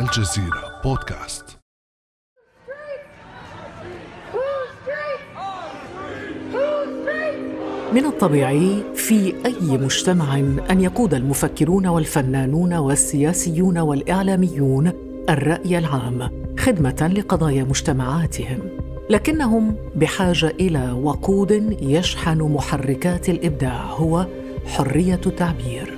الجزيرة بودكاست. من الطبيعي في أي مجتمع أن يقود المفكرون والفنانون والسياسيون والإعلاميون الرأي العام خدمة لقضايا مجتمعاتهم لكنهم بحاجة إلى وقود يشحن محركات الإبداع هو حرية التعبير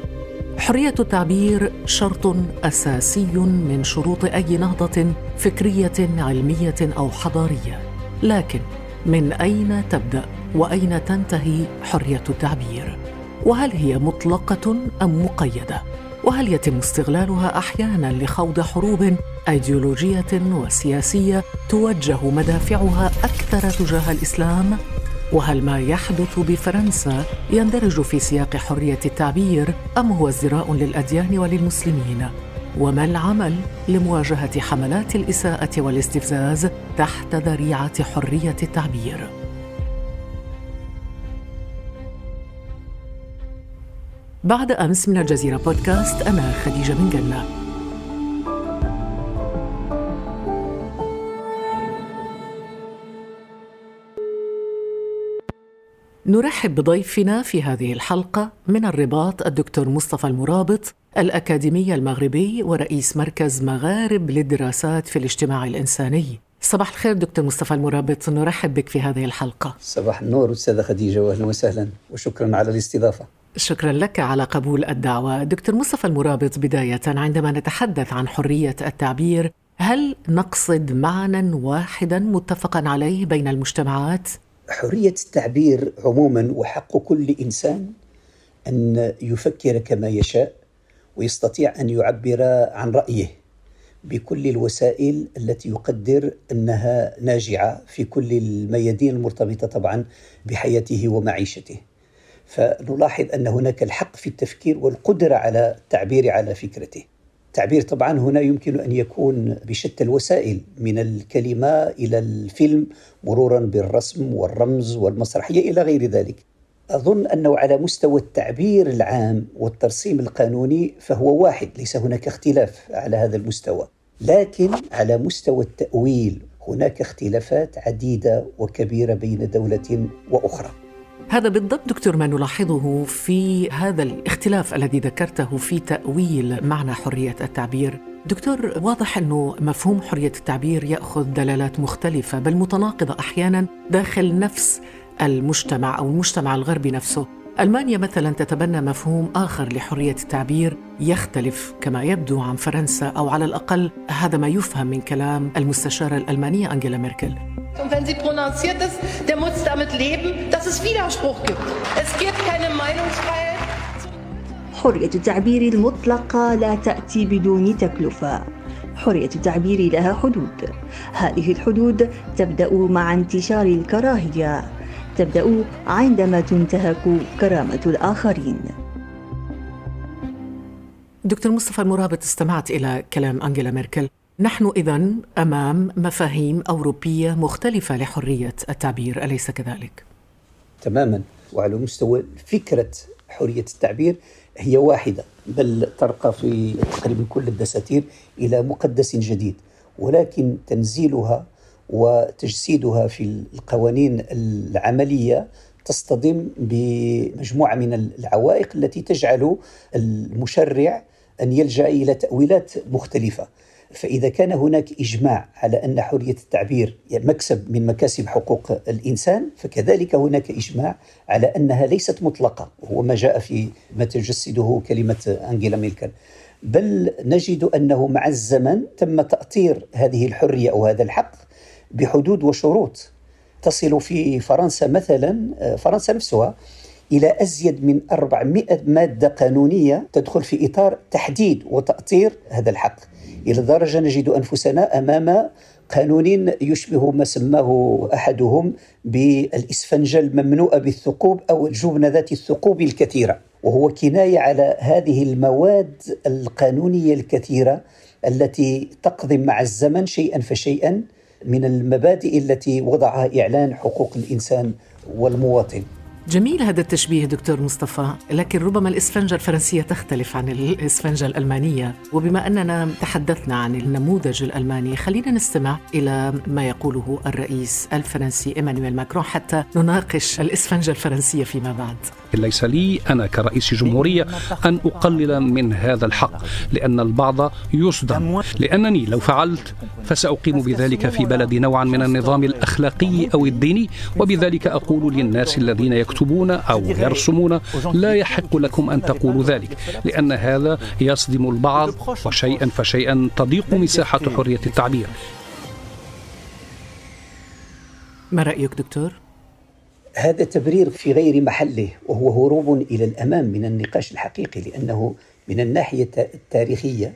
حرية التعبير شرط أساسي من شروط أي نهضة فكرية علمية أو حضارية. لكن من أين تبدأ وأين تنتهي حرية التعبير؟ وهل هي مطلقة أم مقيدة؟ وهل يتم استغلالها أحيانا لخوض حروب أيديولوجية وسياسية توجه مدافعها أكثر تجاه الإسلام؟ وهل ما يحدث بفرنسا يندرج في سياق حرية التعبير أم هو ازدراء للأديان وللمسلمين؟ وما العمل لمواجهة حملات الإساءة والاستفزاز تحت ذريعة حرية التعبير؟ بعد أمس من الجزيرة بودكاست أنا خديجة بن جنة. نرحب بضيفنا في هذه الحلقة من الرباط الدكتور مصطفى المرابط الأكاديمي المغربي ورئيس مركز مغارب للدراسات في الاجتماع الإنساني. صباح الخير دكتور مصطفى المرابط نرحب بك في هذه الحلقة. صباح النور أستاذة خديجة وأهلا وسهلا وشكرا على الاستضافة. شكرا لك على قبول الدعوة. دكتور مصطفى المرابط بداية عندما نتحدث عن حرية التعبير هل نقصد معنى واحدا متفقا عليه بين المجتمعات؟ حرية التعبير عموما وحق كل إنسان أن يفكر كما يشاء ويستطيع أن يعبر عن رأيه بكل الوسائل التي يقدر أنها ناجعة في كل الميادين المرتبطة طبعا بحياته ومعيشته. فنلاحظ أن هناك الحق في التفكير والقدرة على التعبير على فكرته. التعبير طبعا هنا يمكن أن يكون بشتى الوسائل من الكلمة إلى الفيلم مرورا بالرسم والرمز والمسرحية إلى غير ذلك. أظن أنه على مستوى التعبير العام والترسيم القانوني فهو واحد ليس هناك اختلاف على هذا المستوى. لكن على مستوى التأويل هناك اختلافات عديدة وكبيرة بين دولة وأخرى. هذا بالضبط دكتور ما نلاحظه في هذا الاختلاف الذي ذكرته في تأويل معنى حرية التعبير. دكتور واضح أنه مفهوم حرية التعبير يأخذ دلالات مختلفة بل متناقضة أحيانا داخل نفس المجتمع أو المجتمع الغربي نفسه. ألمانيا مثلا تتبنى مفهوم آخر لحرية التعبير يختلف كما يبدو عن فرنسا أو على الأقل هذا ما يفهم من كلام المستشارة الألمانية أنجيلا ميركل. Und wenn sie prononciert ist, der muss damit leben, dass es Widerspruch gibt. Es gibt keine Meinungsfreiheit. حرية التعبير المطلقة لا تأتي بدون تكلفة. حرية التعبير لها حدود. هذه الحدود تبدأ مع انتشار الكراهية. تبدأ عندما تنتهك كرامة الآخرين. دكتور مصطفى المرابط استمعت إلى كلام أنجيلا ميركل نحن إذا أمام مفاهيم أوروبية مختلفة لحرية التعبير أليس كذلك؟ تماما وعلى مستوى فكرة حرية التعبير هي واحدة بل ترقى في تقريبا كل الدساتير إلى مقدس جديد ولكن تنزيلها وتجسيدها في القوانين العملية تصطدم بمجموعة من العوائق التي تجعل المشرع أن يلجأ إلى تأويلات مختلفة فإذا كان هناك إجماع على أن حرية التعبير مكسب من مكاسب حقوق الإنسان فكذلك هناك إجماع على أنها ليست مطلقة وهو ما جاء في ما تجسده كلمة أنجيلا ميركل بل نجد أنه مع الزمن تم تأطير هذه الحرية أو هذا الحق بحدود وشروط. تصل في فرنسا مثلا فرنسا نفسها إلى أزيد من 400 مادة قانونية تدخل في إطار تحديد وتأطير هذا الحق. إلى درجة نجد أنفسنا أمام قانون يشبه ما سماه أحدهم بالإسفنجة الممنوءة بالثقوب أو الجبنة ذات الثقوب الكثيرة. وهو كناية على هذه المواد القانونية الكثيرة التي تقضي مع الزمن شيئا فشيئا من المبادئ التي وضعها إعلان حقوق الإنسان والمواطن. جميل هذا التشبيه دكتور مصطفى. لكن ربما الإسفنجة الفرنسية تختلف عن الإسفنجة الألمانية. وبما أننا تحدثنا عن النموذج الألماني خلينا نستمع إلى ما يقوله الرئيس الفرنسي إيمانويل ماكرون حتى نناقش الإسفنجة الفرنسية فيما بعد. ليس لي أنا كرئيس جمهورية أن أقلل من هذا الحق لأن البعض يصدم. لأنني لو فعلت فسأقيم بذلك في بلدي نوعا من النظام الأخلاقي أو الديني وبذلك أقول للناس الذين يكتبون أو يرسمون لا يحق لكم أن تقولوا ذلك لأن هذا يصدم البعض وشيئا فشيئا تضيق مساحة حرية التعبير. ما رأيك دكتور؟ هذا تبرير في غير محله وهو هروب إلى الأمام من النقاش الحقيقي لأنه من الناحية التاريخية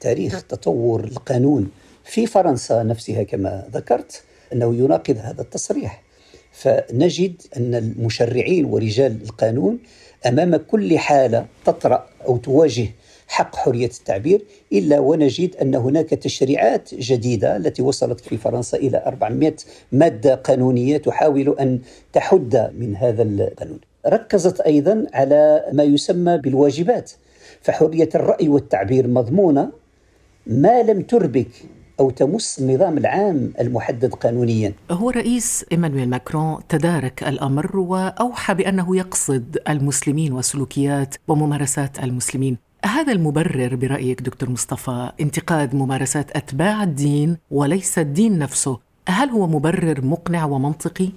تاريخ تطور القانون في فرنسا نفسها كما ذكرت أنه يناقض هذا التصريح. فنجد أن المشرعين ورجال القانون أمام كل حالة تطرأ أو تواجه حق حرية التعبير إلا ونجد أن هناك تشريعات جديدة التي وصلت في فرنسا إلى 400 مادة قانونية تحاول أن تحد من هذا القانون. ركزت أيضا على ما يسمى بالواجبات فحرية الرأي والتعبير مضمونة ما لم تربك أو تمس النظام العام المحدد قانونيا هو رئيس إيمانويل ماكرون تدارك الأمر وأوحى بأنه يقصد المسلمين وسلوكيات وممارسات المسلمين هذا المبرر برأيك دكتور مصطفى انتقاد ممارسات أتباع الدين وليس الدين نفسه هل هو مبرر مقنع ومنطقي؟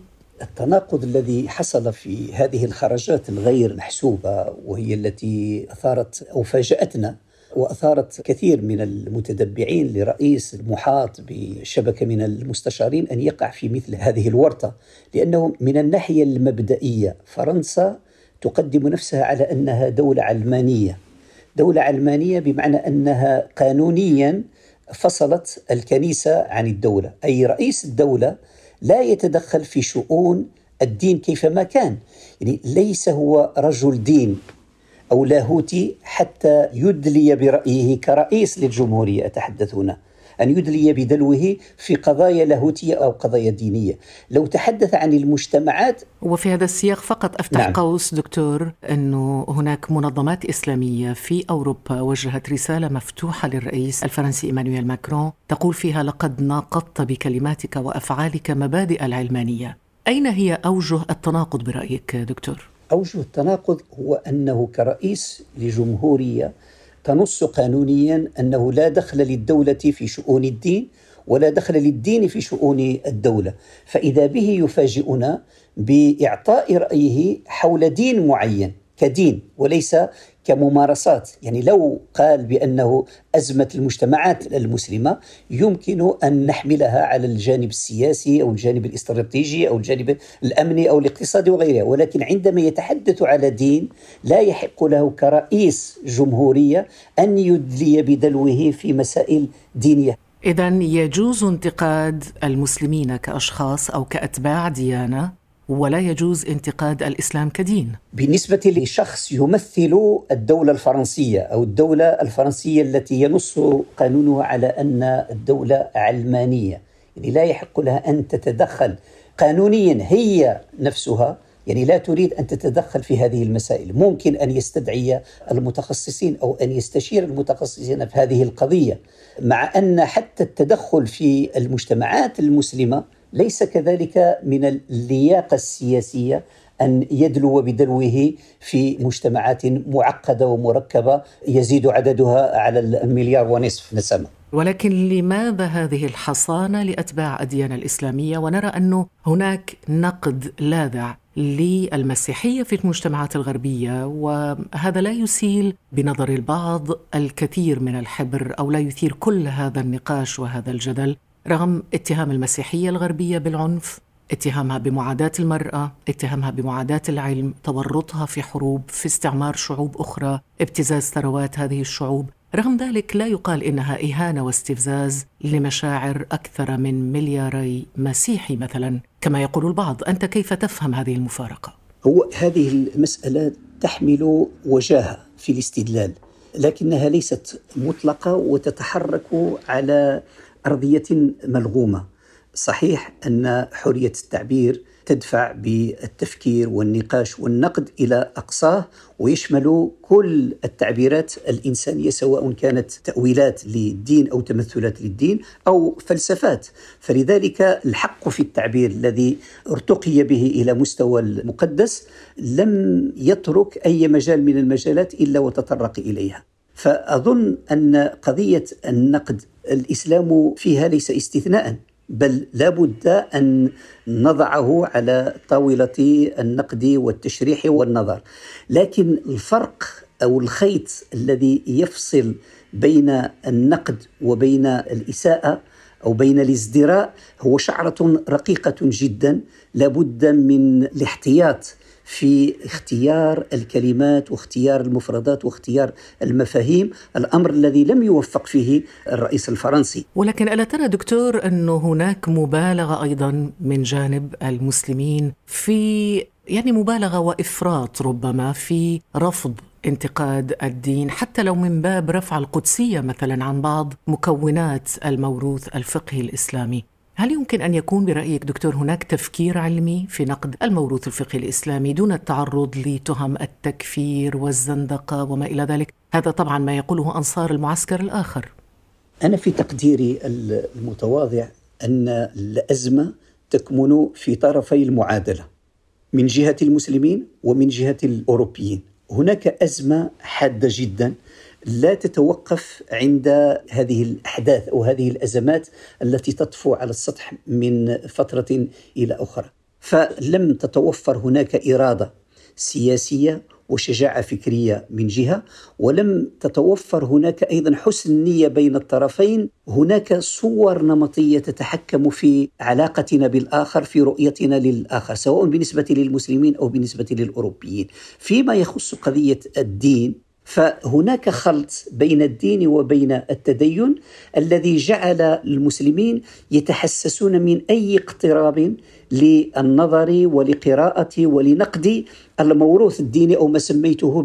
التناقض الذي حصل في هذه الخرجات الغير محسوبة وهي التي أثارت أو فاجأتنا وأثارت كثير من المتتبعين لرئيس المحاط بشبكة من المستشارين أن يقع في مثل هذه الورطة لأنه من الناحية المبدئية فرنسا تقدم نفسها على أنها دولة علمانية. دولة علمانية بمعنى أنها قانونيا فصلت الكنيسة عن الدولة أي رئيس الدولة لا يتدخل في شؤون الدين كيفما كان. يعني ليس هو رجل دين. أو لاهوتي حتى يدلي برأيه كرئيس للجمهورية أتحدث هنا أن يدلي بدلوه في قضايا لاهوتية أو قضايا دينية لو تحدث عن المجتمعات وفي هذا السياق فقط أفتح نعم. قوس دكتور أنه هناك منظمات إسلامية في أوروبا وجهت رسالة مفتوحة للرئيس الفرنسي إيمانويل ماكرون تقول فيها لقد ناقضت بكلماتك وأفعالك مبادئ العلمانية أين هي أوجه التناقض برأيك دكتور؟ أوجه التناقض هو أنه كرئيس لجمهورية تنص قانونيا أنه لا دخل للدولة في شؤون الدين ولا دخل للدين في شؤون الدولة فإذا به يفاجئنا بإعطاء رأيه حول دين معين كدين وليس كممارسات. يعني لو قال بأنه أزمة المجتمعات المسلمة يمكن أن نحملها على الجانب السياسي أو الجانب الاستراتيجي أو الجانب الأمني أو الاقتصادي وغيرها. ولكن عندما يتحدث على دين لا يحق له كرئيس جمهورية أن يدلي بدلوه في مسائل دينية. اذا يجوز انتقاد المسلمين كأشخاص أو كأتباع ديانة؟ ولا يجوز انتقاد الإسلام كدين. بالنسبة لشخص يمثل الدولة الفرنسية أو الدولة الفرنسية التي ينص قانونها على أن الدولة علمانية، يعني لا يحق لها أن تتدخل قانونيا هي نفسها يعني لا تريد أن تتدخل في هذه المسائل، ممكن أن يستدعي المتخصصين أو أن يستشير المتخصصين في هذه القضية، مع أن حتى التدخل في المجتمعات المسلمة ليس كذلك من اللياقة السياسية أن يدلو بدلوه في مجتمعات معقدة ومركبة يزيد عددها على المليار ونصف نسمه. ولكن لماذا هذه الحصانة لأتباع الديانة الإسلامية ونرى انه هناك نقد لاذع للمسيحية في المجتمعات الغربية وهذا لا يسيل بنظر البعض الكثير من الحبر أو لا يثير كل هذا النقاش وهذا الجدل رغم اتهام المسيحية الغربية بالعنف اتهامها بمعاداة المرأة اتهامها بمعاداة العلم تورطها في حروب في استعمار شعوب أخرى ابتزاز ثروات هذه الشعوب رغم ذلك لا يقال إنها إهانة واستفزاز لمشاعر أكثر من ملياري مسيحي مثلا كما يقول البعض أنت كيف تفهم هذه المفارقة؟ هو هذه المسألة تحمل وجاهة في الاستدلال لكنها ليست مطلقة وتتحرك على أرضية ملغومة. صحيح أن حرية التعبير تدفع بالتفكير والنقاش والنقد إلى أقصاه ويشمل كل التعبيرات الإنسانية سواء كانت تأويلات للدين أو تمثلات للدين أو فلسفات. فلذلك الحق في التعبير الذي ارتقي به إلى مستوى المقدس لم يترك أي مجال من المجالات إلا وتطرق إليها. فأظن أن قضية النقد الإسلام فيها ليس استثناء بل لا بد أن نضعه على طاولة النقد والتشريح والنظر. لكن الفرق أو الخيط الذي يفصل بين النقد وبين الإساءة أو بين الازدراء هو شعرة رقيقة جدا لابد من الاحتياط في اختيار الكلمات واختيار المفردات واختيار المفاهيم الأمر الذي لم يوفق فيه الرئيس الفرنسي. ولكن ألا ترى دكتور انه هناك مبالغة أيضا من جانب المسلمين في يعني مبالغة وإفراط ربما في رفض انتقاد الدين حتى لو من باب رفع القدسية مثلا عن بعض مكونات الموروث الفقهي الإسلامي. هل يمكن أن يكون برأيك دكتور هناك تفكير علمي في نقد الموروث الفقهي الإسلامي دون التعرض لتهم التكفير والزندقة وما إلى ذلك؟ هذا طبعا ما يقوله أنصار المعسكر الآخر. أنا في تقديري المتواضع أن الأزمة تكمن في طرفي المعادلة من جهة المسلمين ومن جهة الأوروبيين. هناك أزمة حادة جدا لا تتوقف عند هذه الأحداث أو هذه الأزمات التي تطفو على السطح من فترة إلى أخرى. فلم تتوفر هناك إرادة سياسية وشجاعة فكرية من جهة ولم تتوفر هناك أيضا حسن نية بين الطرفين. هناك صور نمطية تتحكم في علاقتنا بالآخر في رؤيتنا للآخر سواء بالنسبة للمسلمين أو بالنسبة للأوروبيين. فيما يخص قضية الدين فهناك خلط بين الدين وبين التدين الذي جعل المسلمين يتحسسون من أي اقتراب للنظر ولقراءة ولنقد الموروث الديني أو ما سميته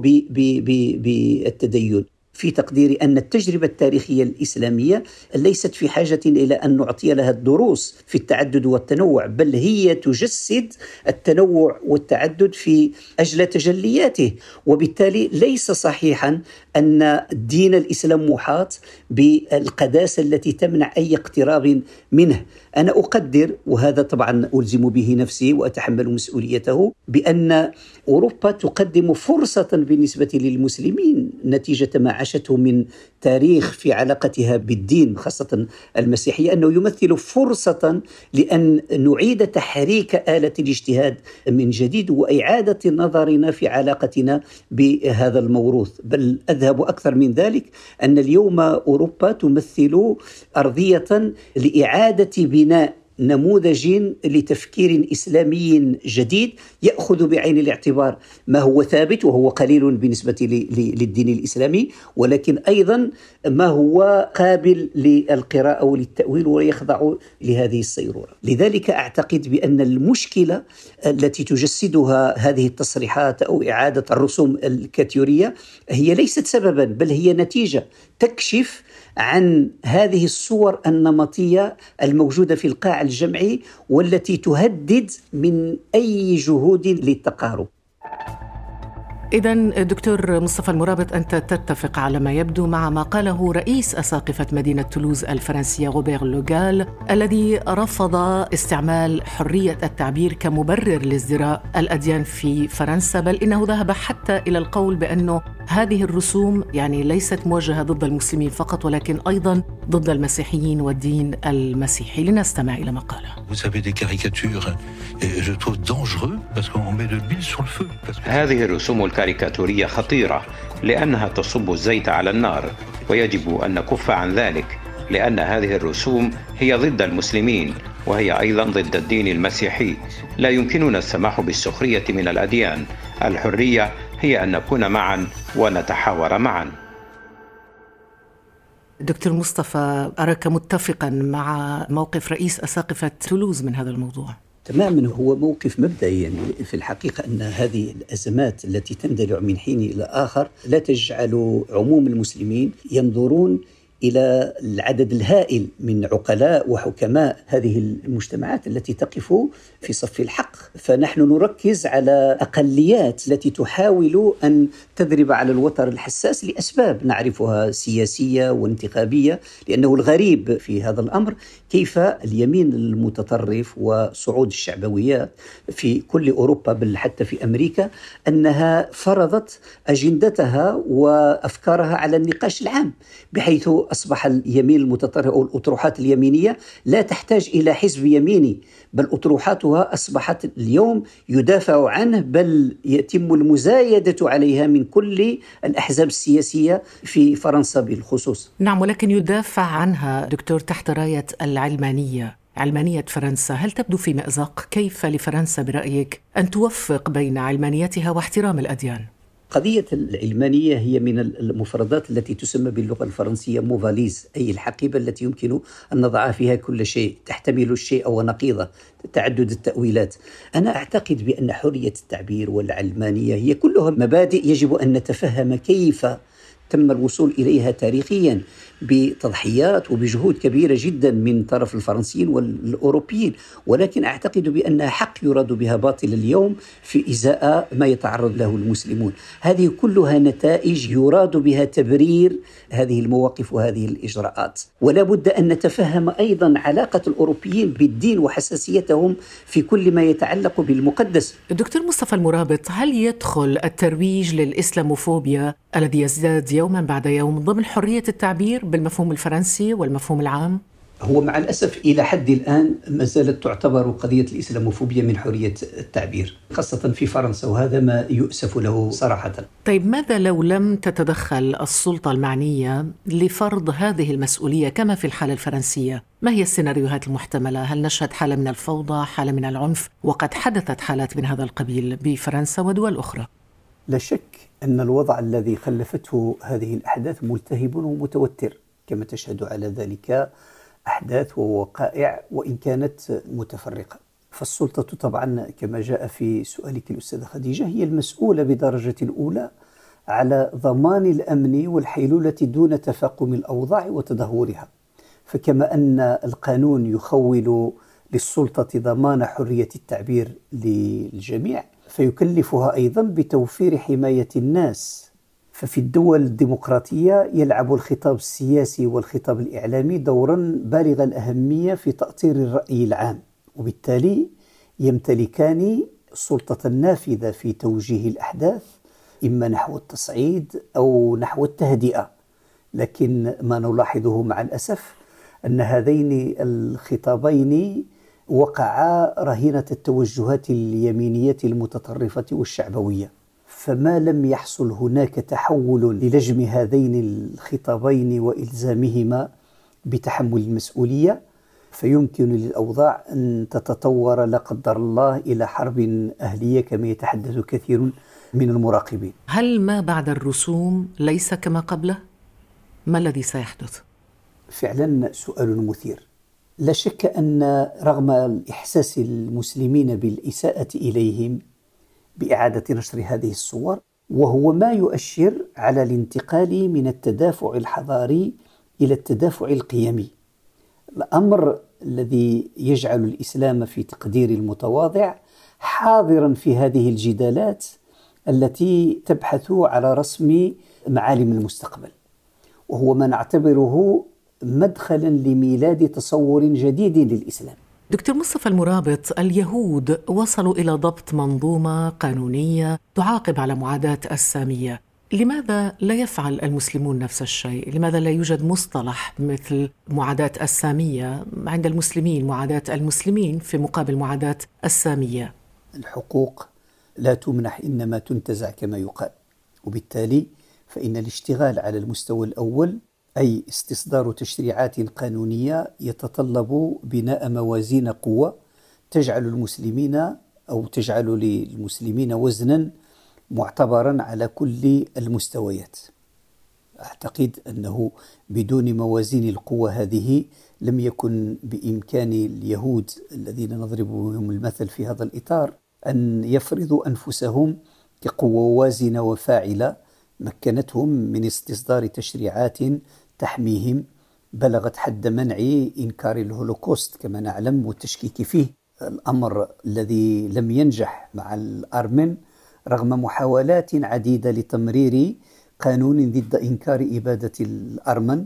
بالتدين. في تقديري أن التجربة التاريخية الإسلامية ليست في حاجة إلى أن نعطي لها الدروس في التعدد والتنوع بل هي تجسد التنوع والتعدد في أجل تجلياته. وبالتالي ليس صحيحا أن دين الإسلام محاط بالقداسة التي تمنع أي اقتراب منه. أنا أقدر وهذا طبعا ألزم به نفسي وأتحمل مسؤوليته بأن أوروبا تقدم فرصة بالنسبة للمسلمين نتيجة ما عاشته من تاريخ في علاقتها بالدين خاصة المسيحية أنه يمثل فرصة لأن نعيد تحريك آلة الاجتهاد من جديد وإعادة نظرنا في علاقتنا بهذا الموروث. بل أذهب أكثر من ذلك أن اليوم أوروبا تمثل أرضية لإعادة بناء نموذج لتفكير إسلامي جديد يأخذ بعين الاعتبار ما هو ثابت وهو قليل بالنسبة للدين الإسلامي ولكن أيضا ما هو قابل للقراءة وللتأويل ويخضع لهذه الصيرورة. لذلك أعتقد بأن المشكلة التي تجسدها هذه التصريحات أو إعادة الرسوم الكاتيورية هي ليست سببا بل هي نتيجة تكشف عن هذه الصور النمطية الموجودة في القاع الجمعي والتي تهدد من أي جهود للتقارب. إذا دكتور مصطفى المرابط أنت تتفق على ما يبدو مع ما قاله رئيس أساقفة مدينة تولوز الفرنسية روبير لوغال الذي رفض استعمال حرية التعبير كمبرر لازدراء الأديان في فرنسا بل إنه ذهب حتى إلى القول بأنه هذه الرسوم يعني ليست موجهة ضد المسلمين فقط ولكن أيضا ضد المسيحيين والدين المسيحي. لنستمع إلى ما قاله. هذه الرسوم الكاريكاتورية خطيرة لأنها تصب الزيت على النار ويجب أن نكف عن ذلك لأن هذه الرسوم هي ضد المسلمين وهي أيضا ضد الدين المسيحي. لا يمكننا السماح بالسخرية من الأديان. الحرية هي أن نكون معا ونتحاور معا. دكتور مصطفى أراك متفقا مع موقف رئيس أساقفة تولوز من هذا الموضوع؟ تماما هو موقف مبدئي يعني في الحقيقة أن هذه الأزمات التي تندلع من حين إلى آخر لا تجعل عموم المسلمين ينظرون إلى العدد الهائل من عقلاء وحكماء هذه المجتمعات التي تقف في صف الحق. فنحن نركز على أقليات التي تحاول أن تضرب على الوتر الحساس لأسباب نعرفها سياسية وانتخابية لأنه الغريب في هذا الأمر كيف اليمين المتطرف وصعود الشعبويات في كل أوروبا بل حتى في أمريكا أنها فرضت أجندتها وأفكارها على النقاش العام بحيث أصبح اليمين المتطرف أو الأطروحات اليمينية لا تحتاج إلى حزب يميني بل أطروحاتها أصبحت اليوم يدافع عنه بل يتم المزايدة عليها من كل الأحزاب السياسية في فرنسا بالخصوص. نعم ولكن يدافع عنها دكتور تحت راية العلمانية. علمانية فرنسا هل تبدو في مأزق؟ كيف لفرنسا برأيك أن توفق بين علمانيتها واحترام الأديان؟ قضية العلمانية هي من المفردات التي تسمى باللغة الفرنسية موفاليز أي الحقيبة التي يمكن أن نضع فيها كل شيء تحتمل الشيء ونقيضه تعدد التأويلات. أنا أعتقد بأن حرية التعبير والعلمانية هي كلها مبادئ يجب أن نتفهم كيف تم الوصول إليها تاريخيا. بتضحيات وبجهود كبيرة جدا من طرف الفرنسيين والأوروبيين. ولكن أعتقد بانها حق يراد بها باطل اليوم في إزاء ما يتعرض له المسلمون. هذه كلها نتائج يراد بها تبرير هذه المواقف وهذه الإجراءات. ولا بد أن نتفهم أيضا علاقة الأوروبيين بالدين وحساسيتهم في كل ما يتعلق بالمقدس. دكتور مصطفى المرابط هل يدخل الترويج للإسلاموفوبيا الذي يزداد يوما بعد يوم ضمن حرية التعبير بالمفهوم الفرنسي والمفهوم العام؟ هو مع الأسف إلى حد الآن ما زالت تعتبر قضية الإسلاموفوبيا من حرية التعبير، خاصة في فرنسا وهذا ما يؤسف له صراحة. طيب ماذا لو لم تتدخل السلطة المعنية لفرض هذه المسؤولية كما في الحالة الفرنسية؟ ما هي السيناريوهات المحتملة؟ هل نشهد حالة من الفوضى، حالة من العنف؟ وقد حدثت حالات من هذا القبيل بفرنسا ودول أخرى. لا شك أن الوضع الذي خلفته هذه الأحداث ملتهب ومتوتر كما تشهد على ذلك أحداث ووقائع وإن كانت متفرقة. فالسلطة طبعا كما جاء في سؤالك الأستاذة خديجة هي المسؤولة بدرجة الأولى على ضمان الأمن والحيلولة دون تفاقم الأوضاع وتدهورها. فكما أن القانون يخول للسلطة ضمان حرية التعبير للجميع فيكلفها أيضا بتوفير حماية الناس. ففي الدول الديمقراطية يلعب الخطاب السياسي والخطاب الإعلامي دورا بالغ الأهمية في تأطير الرأي العام وبالتالي يمتلكان السلطه النافذه في توجيه الأحداث إما نحو التصعيد أو نحو التهدئة. لكن ما نلاحظه مع الأسف أن هذين الخطابين وقعا رهينة التوجهات اليمينية المتطرفة والشعبوية فما لم يحصل هناك تحول للجم هذين الخطابين وإلزامهما بتحمل المسؤولية فيمكن للأوضاع أن تتطور لا قدر الله إلى حرب أهلية كما يتحدث كثير من المراقبين. هل ما بعد الرسوم ليس كما قبله؟ ما الذي سيحدث؟ فعلا سؤال مثير. لا شك أن رغم الإحساس المسلمين بالإساءة إليهم بإعادة نشر هذه الصور وهو ما يؤشر على الانتقال من التدافع الحضاري إلى التدافع القيمي. الأمر الذي يجعل الإسلام في تقدير المتواضع حاضرا في هذه الجدالات التي تبحث على رسم معالم المستقبل. وهو ما نعتبره مدخلا لميلاد تصور جديد للإسلام. دكتور مصطفى المرابط اليهود وصلوا إلى ضبط منظومة قانونية تعاقب على معاداة السامية. لماذا لا يفعل المسلمون نفس الشيء؟ لماذا لا يوجد مصطلح مثل معاداة السامية عند المسلمين معاداة المسلمين في مقابل معاداة السامية؟ الحقوق لا تمنح إنما تنتزع كما يقال وبالتالي فإن الاشتغال على المستوى الأول أي استصدار تشريعات قانونية يتطلب بناء موازين قوة تجعل المسلمين أو تجعل للمسلمين وزنا معتبرا على كل المستويات. أعتقد أنه بدون موازين القوة هذه لم يكن بإمكان اليهود الذين نضرب بهم المثل في هذا الإطار أن يفرضوا أنفسهم كقوة وازنة وفاعلة مكنتهم من استصدار تشريعات تحميهم بلغت حد منع إنكار الهولوكوست كما نعلم والتشكيك فيه. الأمر الذي لم ينجح مع الأرمن رغم محاولات عديدة لتمرير قانون ضد إنكار إبادة الأرمن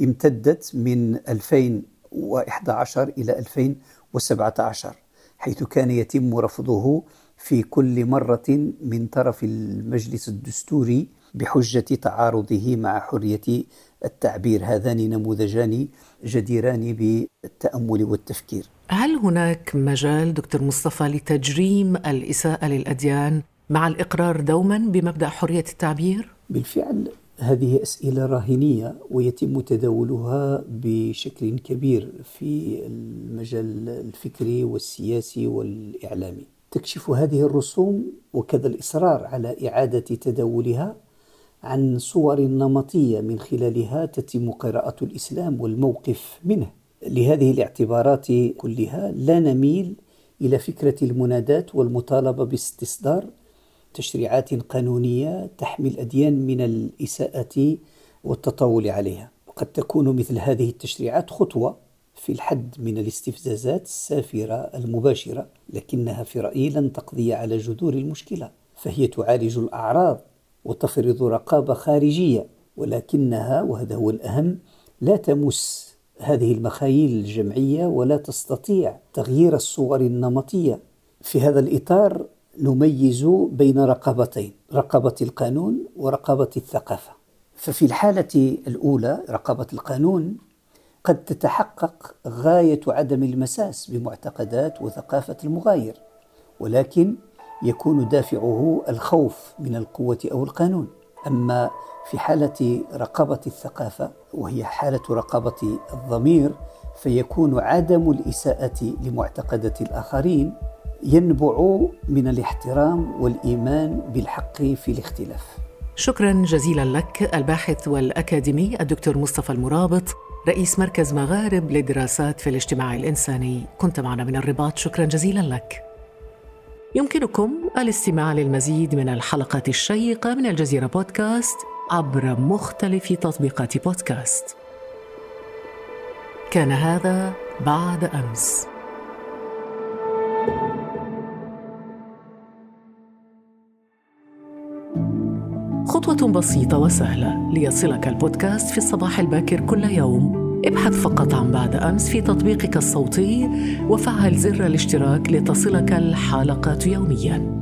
امتدت من 2011 إلى 2017 حيث كان يتم رفضه في كل مرة من طرف المجلس الدستوري بحجة تعارضه مع حرية التعبير هذان نموذجان جديران بالتأمل والتفكير هل هناك مجال دكتور مصطفى لتجريم الإساءة للأديان مع الإقرار دوما بمبدأ حرية التعبير؟ بالفعل هذه أسئلة راهنية ويتم تداولها بشكل كبير في المجال الفكري والسياسي والإعلامي تكشف هذه الرسوم وكذا الإصرار على إعادة تداولها عن صور نمطية من خلالها تتم قراءة الإسلام والموقف منه. لهذه الاعتبارات كلها لا نميل إلى فكرة المنادات والمطالبة باستصدار تشريعات قانونية تحمي الأديان من الإساءة والتطاول عليها. وقد تكون مثل هذه التشريعات خطوة في الحد من الاستفزازات السافرة المباشرة لكنها في رأيي لن تقضي على جذور المشكلة فهي تعالج الأعراض وتفرض رقابة خارجية ولكنها وهذا هو الأهم لا تمس هذه المخايل الجمعية ولا تستطيع تغيير الصور النمطية. في هذا الإطار نميز بين رقابتين رقابة القانون ورقابة الثقافة. ففي الحالة الأولى رقابة القانون قد تتحقق غاية عدم المساس بمعتقدات وثقافة المغاير ولكن يكون دافعه الخوف من القوة أو القانون. أما في حالة رقابة الثقافة وهي حالة رقابة الضمير فيكون عدم الإساءة لمعتقدات الآخرين ينبع من الاحترام والإيمان بالحق في الاختلاف. شكرا جزيلا لك الباحث والأكاديمي الدكتور مصطفى المرابط رئيس مركز مغارب للدراسات في الاجتماع الإنساني. كنت معنا من الرباط. شكرا جزيلا لك. يمكنكم الاستماع للمزيد من الحلقات الشيقة من الجزيرة بودكاست عبر مختلف تطبيقات بودكاست. كان هذا بعد أمس. خطوة بسيطة وسهلة ليصلك البودكاست في الصباح الباكر كل يوم. ابحث فقط عن بعد أمس في تطبيقك الصوتي وفعل زر الاشتراك لتصلك الحلقات يومياً.